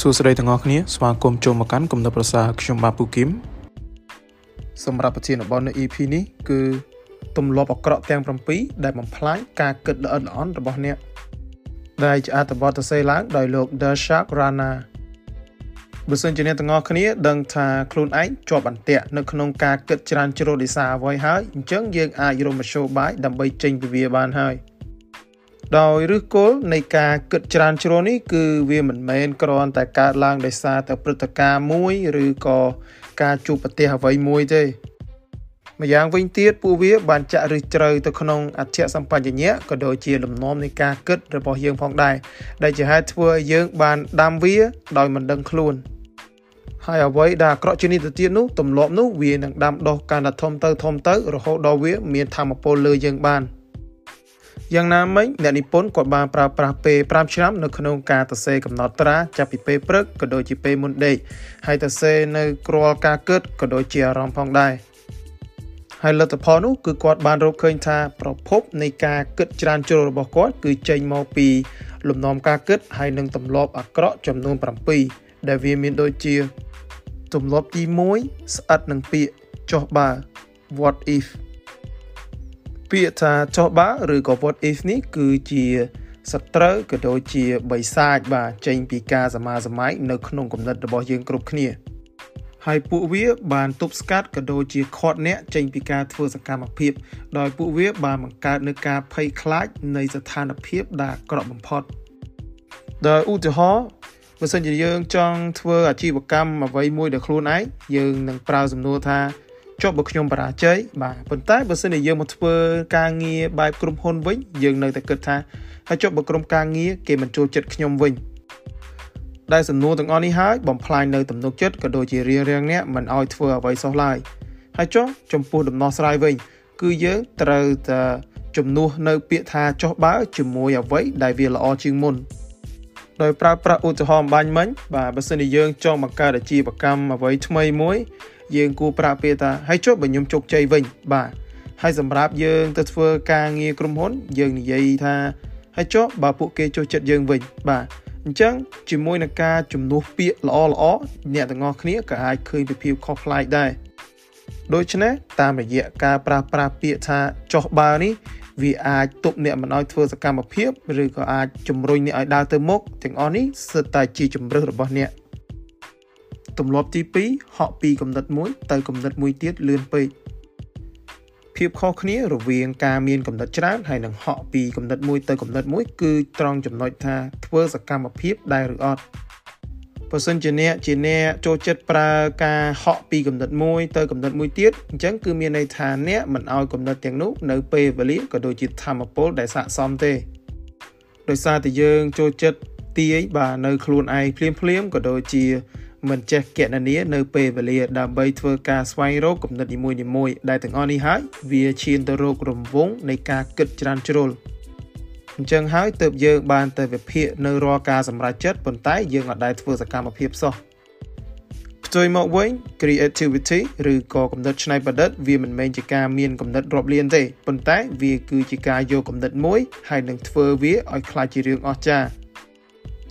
សួស្តីទាំងអស់គ្នាស្វាគមន៍ចូលមកកាន់គំនិតប្រសាខ្ញុំបាទពូគឹមសម្រាប់ប្រធានបទនៅ EP នេះគឺទម្លាប់អាក្រក់ទាំង7ដែលបំផ្លាញការគិតល្អិតល្អន់របស់អ្នកដែលជាអត្ថបទសរសេរឡើងដោយលោក Darshak Rana បើសិនជាអ្នកទាំងអស់គ្នាដឹងថាខ្លួនឯងជាប់អន្ទាក់នៅក្នុងការគិតច្រើនជ្រុលដោយសារអ្វីហើយអញ្ចឹងយើងអាចរកមធ្យោបាយដើម្បីចេញពីវាបានហើយ។ ដោយឫសគល់នៃការគិតច្រើនជ្រុលនេះគឺវាមិនមែនគ្រាន់តែកើតឡើងដោយសារតែព្រឹត្តិការណ៍មួយឬក៏ការជួបប្រទះអ្វីមួយទេម្យ៉ាងវិញទៀតពួកវាបានចាក់ឫសជ្រៅទៅក្នុងអធិសម្បញ្ញៈក៏ដូចជាលំនាំនៃការគិតរបស់យើងផងដែរដែលជាហេតុធ្វើឲ្យយើងបានដាំវាដោយមិនដឹងខ្លួនហើយអ្វីដែលអាក្រក់ជាងនេះទៅទៀតនោះទម្លាប់នោះវានឹងដាំដុះកាន់តែធំទៅធំទៅរហូតដល់វាមានធម៌ពលលើយើងបាន។ យ៉ាងណាមិញអ្នកនិពន្ធគាត់បានប្រើប្រាស់ពេល5ឆ្នាំនៅក្នុងការសរសេរកំណត់ត្រាចាប់ពីពេលព្រឹកក៏ដូចជាពេលមុនដេកហើយសរសេរនៅគ្រាល់ការគិតក៏ដូចជាអារម្មណ៍ផងដែរហើយលទ្ធផលនោះគឺគាត់បានរកឃើញថាប្រភពនៃការគិតច្រើនជ្រុលរបស់គាត់គឺចេញមកពី លំនាំការគិតហើយនឹងទម្លាប់អាក្រក់ចំនួន7ដែលវាមានដូចជាទម្លាប់ទី1ស្អិតនឹងពាក្យចុះបើ what if ពាក្យថាចុះបើឬក៏ what if នេះគឺជាសត្រូវក៏ដូចជាបិសាចបាទចេញពីការសមាសម័យនៅក្នុងគំនិតរបស់យើងគ្រប់គ្នាហើយពួកវាបានទប់ស្កាត់ក៏ដូចជាខាត់អ្នកចេញពីការធ្វើសកម្មភាព ដោយពួកវាបានបង្កើតនូវការភ័យខ្លាចនៃស្ថានភាពដែលអាក្រក់បំផុតដោយឧទាហរណ៍បើសិនជាយើងចង់ធ្វើអាជីវកម្មអ្វីមួយដោយខ្លួនឯងយើងនឹងប្រើសំណួរថា ចុះបើខ្ញុំបរាជ័យបាទប៉ុន្តែបើសិនជាយើងមកធ្វើការងារបែបក្រុមហ៊ុនវិញយើងនៅតែគិតថាហើយចុះបើក្រុមការងារគេមិនចូលចិត្តខ្ញុំវិញដែលសំណួរទាំងអស់នេះហើយបំផ្លាញនៅទំនុកចិត្តក៏ដូចជារៀងរៀងអ្នកមិនអោយធ្វើអ្វីសោះឡើយហើយចុះចំពោះដំណោះស្រាយវិញគឺយើងត្រូវតែជំនួសនៅពាក្យថាចុះបើជាមួយអ្វីដែលវាល្អជាងមុនដោយប្រើប្រាស់ឧទាហរណ៍បាញ់មិញបាទបើសិនជាយើងចង់បង្កើតអាជីវកម្មអ្វីថ្មីមួយ យើងគួរប្រាក់ពេលថាហើយចុះបើខ្ញុំជោគជ័យវិញបាទហើយសម្រាប់យើងទៅធ្វើការងារក្រុមហ៊ុន យើងនិយាយថាហើយចុះបើពួកគេចូលចិត្តយើងវិញបាទអញ្ចឹងជាមួយនឹងការជំនួសពាក្យល្អល្អអ្នកទាំងអស់គ្នាក៏អាចឃើញពីភាពខុសប្លែកដែរដូច្នេះតាមរយៈការប្រាស្រ័យពាក្យថាចុះបើនេះវាអាចទប់អ្នកមិនឲ្យធ្វើសកម្មភាពឬក៏អាចជំរុញអ្នកឲ្យដើរទៅមុខទាំងអស់នេះសិតតែជាជំរើសរបស់អ្នក ទម្លាប់ទី2ហក់ពីគំនិតមួយទៅគំនិតមួយទៀតលឿនពេកភាពខុសគ្នារវាងការមានគំនិតច្រើនហើយនិងហក់ពីគំនិតមួយទៅគំនិតមួយគឺត្រង់ចំណុចថាធ្វើសកម្មភាពដែរឬអត់បើសិនជាអ្នកជាអ្នកចូលចិត្តប្រើការហក់ពីគំនិតមួយទៅគំនិតមួយទៀតអញ្ចឹងគឺមានន័យថាអ្នកមិនឲ្យគំនិតទាំងនោះនៅពេលវេលាក៏ដូចជាធម្មពលដែលស័ក្តិសមទេដោយសារតែយើងចូលចិត្តទាយបាទនៅខ្លួនឯងភ្លាមភ្លាមក៏ដូចជា មិនចេះកណនានៅពេលវេលាដើម្បីធ្វើការស្វែងរកគំនិតនីមួយៗដែលទាំងអស់នេះហើយវាឈានទៅរករង្វង់នៃការគិតច្រើនជ្រុលអញ្ចឹងហើយទើបយើងបានទៅវិភាគនៅរាល់ការសម្រេចចិត្តប៉ុន្តែយើងអត់ដែលធ្វើសកម្មភាពសោះផ្ទុយមកវិញ creativity ឬក៏គំនិតច្នៃប្រឌិតវាមិនមែនជាការមានគំនិតរាប់លានទេប៉ុន្តែវាគឺជាការយកគំនិតមួយហើយនឹងធ្វើវាឲ្យក្លាយជារឿងអស្ចារ្យ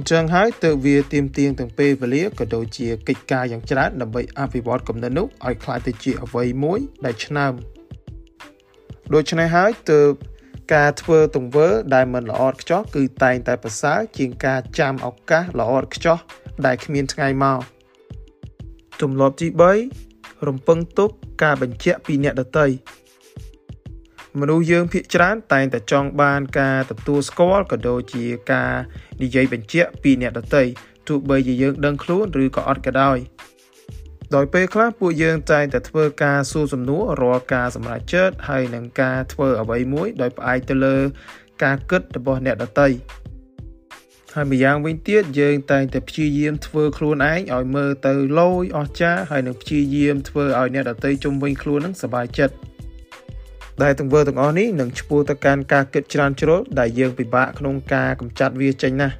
អញ្ចឹងហើយទើបវាទៀមទាងទាំងពេលវេលាក៏ដូចជាកិច្ចការយ៉ាងច្រើនដើម្បីអភិវឌ្ឍគំនិតនោះឲ្យក្លាយទៅជាអ្វីមួយដែលឆ្នើមដូច្នេះហើយទើបការធ្វើទង្វើដែលមិនល្អឥតខ្ចោះគឺតែងតែប្រសើរជាងការចាំឱកាសល្អឥតខ្ចោះដែលគ្មានថ្ងៃមកទម្លាប់ទី3រំពឹងទុកការបញ្ជាក់ពីអ្នកដទៃ មនុស្សយើងភាកច្រើនតែងតែចង់បានការទទួលស្គាល់ក៏ដូចជាការនិយាយបញ្ជាក់ពីអ្នកដទៃទោះបីជាយើងដឹងខ្លួនឬក៏អត់ក៏ដោយដោយពេលខ្លះពួកយើងតែងតែធ្វើការសួរសំណួររាល់ការសម្រេចចិត្តហើយនឹងការធ្វើអ្វីមួយដោយផ្អែកទៅលើការគិតរបស់អ្នកដទៃហើយម្យ៉ាងវិញទៀតយើងតែងតែព្យាយាមធ្វើខ្លួនឯងឲ្យមើលទៅលយអស្ចារ្យហើយនឹងព្យាយាមធ្វើឲ្យអ្នកដទៃជុំវិញខ្លួននឹងសប្បាយចិត្ត ដែលទង្វើទាំងអស់នេះនឹងឈ្មោះទៅកាន់ការគិតច្រើនជ្រុលដែលយើងពិបាកក្នុងការកម្ចាត់វាចេញណាស់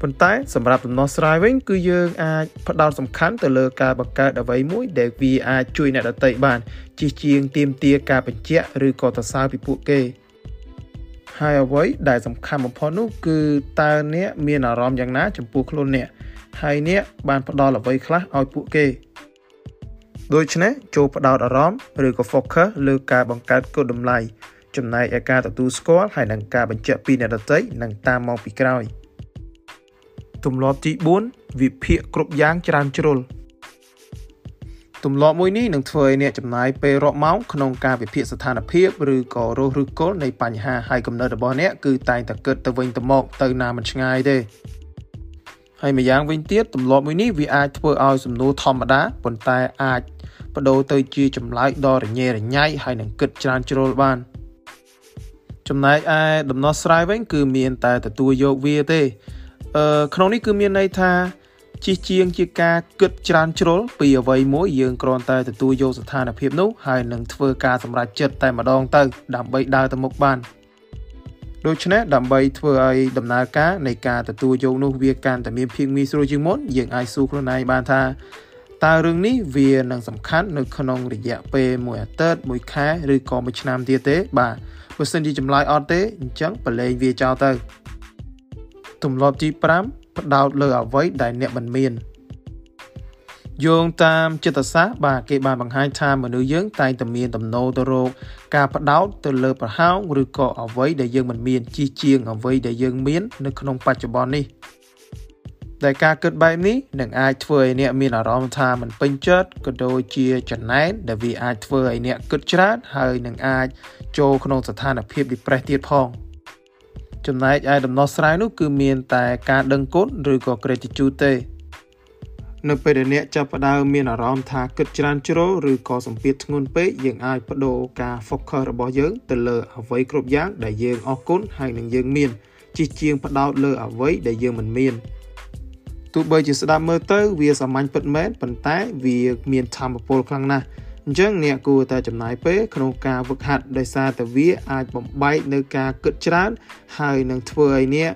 ប៉ុន្តែសម្រាប់ដំណោះស្រាយវិញគឺយើងអាចផ្ដោតសំខាន់ទៅលើការបង្កើតអ្វីមួយដែលវាអាចជួយអ្នកដទៃបានជាជាងទៀមទាការបញ្ជាក់ឬក៏សរសើរពីពួកគេហើយអ្វីដែលសំខាន់បំផុតនោះគឺតើអ្នកមានអារម្មណ៍យ៉ាងណាចំពោះខ្លួនអ្នកហើយអ្នកបានផ្ដល់អ្វីខ្លះឲ្យពួកគេ ដូច្នេះចូលផ្ដោតអារម្មណ៍ឬក៏ focus លើការបង្កើតគុណតម្លៃចំណែកឯការទទួលស្គាល់ហើយនឹងការបញ្ជាក់ពីអ្នកដទៃនឹងតាមមកពីក្រោយទម្លាប់ទី4វិភាគគ្រប់យ៉ាងច្រើនជ្រុលទម្លាប់មួយនេះនឹងធ្វើឲ្យអ្នកចំណាយពេលរាប់ម៉ោងក្នុងការវិភាគស្ថានភាពឬក៏រស់ឬគល់នៃបញ្ហាហើយកំណត់របស់អ្នកគឺតែងតែគិតទៅវិញទៅមកទៅណាមិនឆ្ងាយទេ ហើយម្យ៉ាងវិញទៀតទម្លាប់មួយនេះវាអាចធ្វើឲ្យសំណួរធម្មតាប៉ុន្តែអាចបដូរទៅជាចម្លើយដ៏រញ៉េរញ៉ៃហើយនឹងគិតច្រើនជ្រុលបានចំណែកឯដំណោះស្រាយវិញគឺមានតែទទួលយកវាទេអឺក្នុងនេះគឺមានន័យថាជិះជាងជាការគិតច្រើនជ្រុលពីអ្វីមួយយើងគ្រាន់តែទទួលយកស្ថានភាពនោះហើយនឹងធ្វើការសម្រេចចិត្តតែម្ដងទៅដើម្បីដើរទៅមុខបាន ដូច្នេះដើម្បីធ្វើឲ្យដំណើរការនៃការទទួលយកនោះវាកាន់តែមានភាពងាយស្រួលជាងមុនយើងអាចសួរខ្លួនឯងបានថាតើរឿងនេះវានឹងសំខាន់នៅក្នុងរយៈពេលមួយអាទិត្យមួយខែឬក៏មួយឆ្នាំទៀតទេ បាទបើសិនជាចម្លើយអត់ទេអញ្ចឹងបលែងវាចោលទៅទម្លាប់ទី5ផ្ដោតលើអ្វីដែលអ្នកមិនមាន យោងតាមចិត្តសាស្ត្របាទគេបានបង្ហាញថាមនុស្សយើងតែងតែមានទំនោរទៅរកការផ្ដោតទៅលើប្រហោងឬក៏អ្វីដែលយើងមិនមានជាជាងអ្វីដែលយើងមាននៅក្នុងបច្ចុប្បន្ននេះដែលការគិតបែបនេះនឹងអាចធ្វើឲ្យអ្នកមានអារម្មណ៍ថាមិនពេញចិត្តក៏ដូចជាចំណែនដែលវាអាចធ្វើឲ្យអ្នកគិតច្រើនហើយនឹងអាចចូលក្នុងស្ថានភាព depressed ទៀតផងចំណែកឯដំណោះស្រាយនោះគឺមានតែការដឹងគុណឬក៏ gratitude ទេ នៅពេលដែលអ្នកចាប់ផ្ដើមមានអារម្មណ៍ថាគិតច្រើនជ្រុលឬក៏សម្ពាធធ្ងន់ពេកយើងអាចបដូរការ focus របស់យើងទៅលើអ្វីគ្រប់យ៉ាងដែលយើងអរគុណហើយនឹងយើងមានជាជាងផ្ដោតលើអ្វីដែលយើងមិនមានទោះបីជាស្ដាប់មើលទៅវាសាមញ្ញពិតមែនប៉ុន្តែវាមានធម៌ពលខ្លាំងណាស់អញ្ចឹងអ្នកគួរតែចំណាយពេលក្នុងការវឹកហាត់ដោយសារតែវាអាចបំបែកនៅការគិតច្រើន ហើយនឹងធ្វើឲ្យអ្នក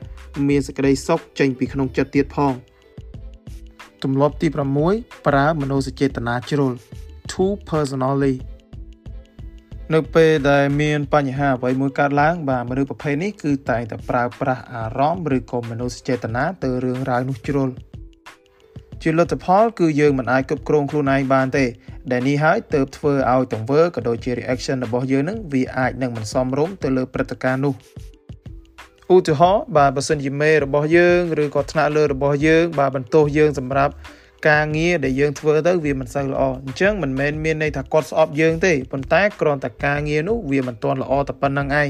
មានសេចក្តីសុខចេញពីក្នុងចិត្តទៀតផង ទម្លាប់ទី6ប្រើមនោសញ្ចេតនាជ្រុល too personally នៅពេលដែលមានបញ្ហាអ្វីមួយកើតឡើង បាទមនុស្សប្រភេទនេះគឺតែងតែប្រើប្រាស់អារម្មណ៍ឬក៏មនោសញ្ចេតនាទៅរឿងរ៉ាវនោះជ្រុលជាលទ្ធផលគឺយើងមិនអាចគ្រប់គ្រងខ្លួនឯងបានទេ ដែលនេះហើយទើបធ្វើឲ្យទង្វើក៏ដូចជា reaction របស់យើងនឹងវាអាចនឹងមិនសមរម្យទៅលើព្រឹត្តិការណ៍នោះ ឧទាហរណ៍បាទបើសិនជាមេរបស់យើងឬក៏ថ្នាក់លើរបស់យើង បាទបន្ទោសយើងសម្រាប់ការងារដែលយើងធ្វើទៅវាមិនសូវល្អអញ្ចឹងមិនមែនមានន័យថាគាត់ស្អប់យើងទេប៉ុន្តែគ្រាន់តែការងារនោះវាមិនទាន់ល្អតែប៉ុណ្្នឹងឯង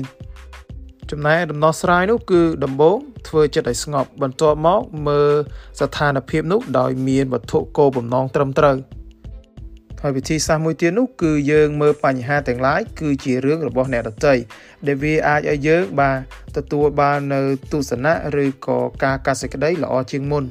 ចំណែកដំណោះស្រាយនោះគឺដំបូងធ្វើចិត្តឲ្យស្ងប់បន្ទាប់មកមើលស្ថានភាពនោះដោយមានវត្ថុគោលបំណងត្រឹមត្រូវ ហើយវិធីសាស្ត្រមួយទៀតនោះគឺយើងមើលបញ្ហាទាំងឡាយគឺជារឿងរបស់អ្នកដទៃដែលវាអាចឲ្យយើងបានទទួលបាននៅទស្សនៈឬក៏ការកាត់សេចក្តីល្អជាងមុន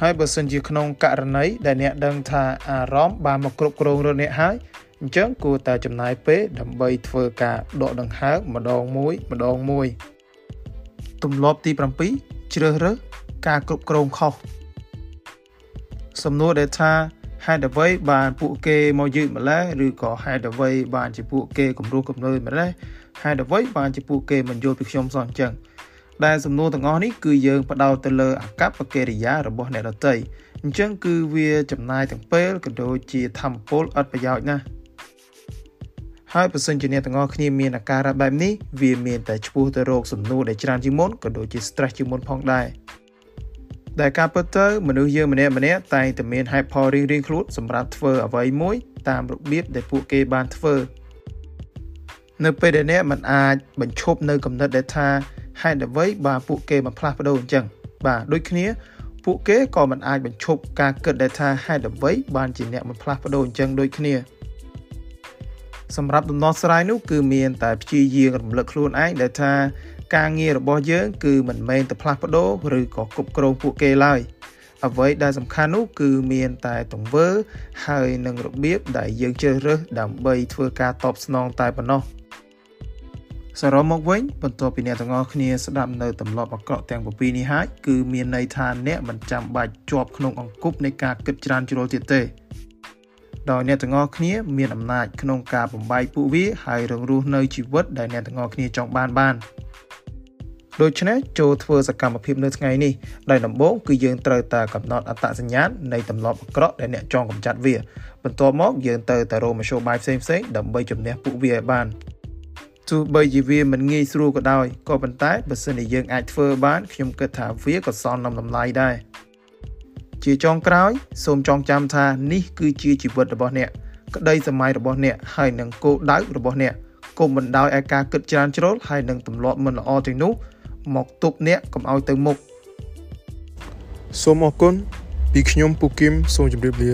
ហើយបើសិនជាក្នុងករណីដែលអ្នកដឹងថាអារម្មណ៍បានមកគ្រប់គ្រងរអ្នកហើយអញ្ចឹងគួរតែចំណាយពេលដើម្បីធ្វើការដកដង្ហើមម្ដងមួយម្ដងមួយទម្លាប់ទី7ជ្រើសរើសការគ្រប់គ្រងខុសសំណួរដែលថា ហេតុអ្វីបានពួកគេមកយឺតម្លេះឬក៏ហេតុអ្វីបានជាពួកគេគំរោះគំលើម្លេះហេតុអ្វីបានជាពួកគេមិនយល់ពីខ្ញុំសោះអញ្ចឹងដែលសំណួរទាំងអស់នេះគឺយើងផ្ដោតទៅលើអកប្បកិរិយារបស់អ្នកដទៃអញ្ចឹងគឺវាចំណាយទាំងពេលក៏ដូចជាធម្មពលឥតប្រយោជន៍ណាស់ហើយបើសិនជាអ្នកទាំងអស់គ្នាមានអាការៈបែបនេះវាមានតែឈ្មោះទៅរកសំណួរដែលច្រើនជាងមុនក៏ដូចជា stress ជាងមុនផងដែរ ដែលការពិតទៅមនុស្សយើងម្នាក់ម្នាក់តែងតែមានហេតុផលរៀងៗខ្លួនសម្រាប់ធ្វើអ្វីមួយ តាមរបៀបដែលពួកគេបានធ្វើនៅពេលដែលអ្នកមិនអាចបញ្ឈប់នៅកំណត់ដែលថាហេតុអ្វីបានពួកគេបានផ្លាស់ប្ដូរអញ្ចឹងបាទដូចគ្នា ពួកគេក៏មិនអាចបញ្ឈប់ការគិតដែលថាហេតុអ្វីបានជាអ្នកមិនផ្លាស់ប្ដូរអញ្ចឹងដូចគ្នាសម្រាប់ដំណោះស្រាយនោះគឺមានតែព្យាយាមរំលឹកខ្លួនឯងដែលថា ការងាររបស់យើង គឺមិនមែនតែផ្លាស់ប្ដូរឬក៏គ្រប់គ្រងពួកគេឡើយអ្វីដែលសំខាន់នោះគឺមានតែទង្វើ ហើយនឹងរបៀបដែលយើងជ្រើសរើសដើម្បីធ្វើការតបស្នងតែប៉ុណ្ណោះសរុបមកវិញបន្ទាប់ពីអ្នកទាំងអស់គ្នាស្ដាប់នៅទម្លាប់អាក្រក់ទាំង7នេះហើយគឺមានន័យថាអ្នកមិនចាំបាច់ជាប់ក្នុងអង្គប់នៃការគិតច្រើនជ្រុលទៀតទេដោយអ្នកទាំងអស់គ្នាមានអំណាចក្នុងការបំបីពួកវាហើយរងរស់នៅជីវិតដែលអ្នកទាំងអស់គ្នាចង់បានបាន ដូច្នេះចូលធ្វើសកម្មភាពនៅថ្ងៃនេះដែលដំបូងគឺយើងត្រូវតែកំណត់អត្តសញ្ញាណនៃទម្លាប់អាក្រក់ដែលអ្នកចង់កម្ចាត់វា បន្ទាប់មកយើងទៅតែរកមធ្យោបាយផ្សេងៗដើម្បីជំនះពួកវាឲ្យបានទោះបីជាវាមិនងាយស្រួលក៏ដោយក៏ប៉ុន្តែបើសិនជាយើងអាចធ្វើបានខ្ញុំគិតថាវាក៏សមនឹងតម្លៃដែរជាចុងក្រោយសូមចងចាំថានេះគឺជាជីវិតរបស់អ្នកក្តីសម័យរបស់អ្នកហើយនឹងគោលដៅរបស់អ្នកកុំបណ្ដោយឲ្យការគិតច្រើនជ្រុលហើយនឹងទម្លាប់មិនល្អទាំងនោះ មកទប់អ្នកកុំឲ្យទៅមុខសូមអរគុណពីខ្ញុំពូគឹមសូមជម្រាបលា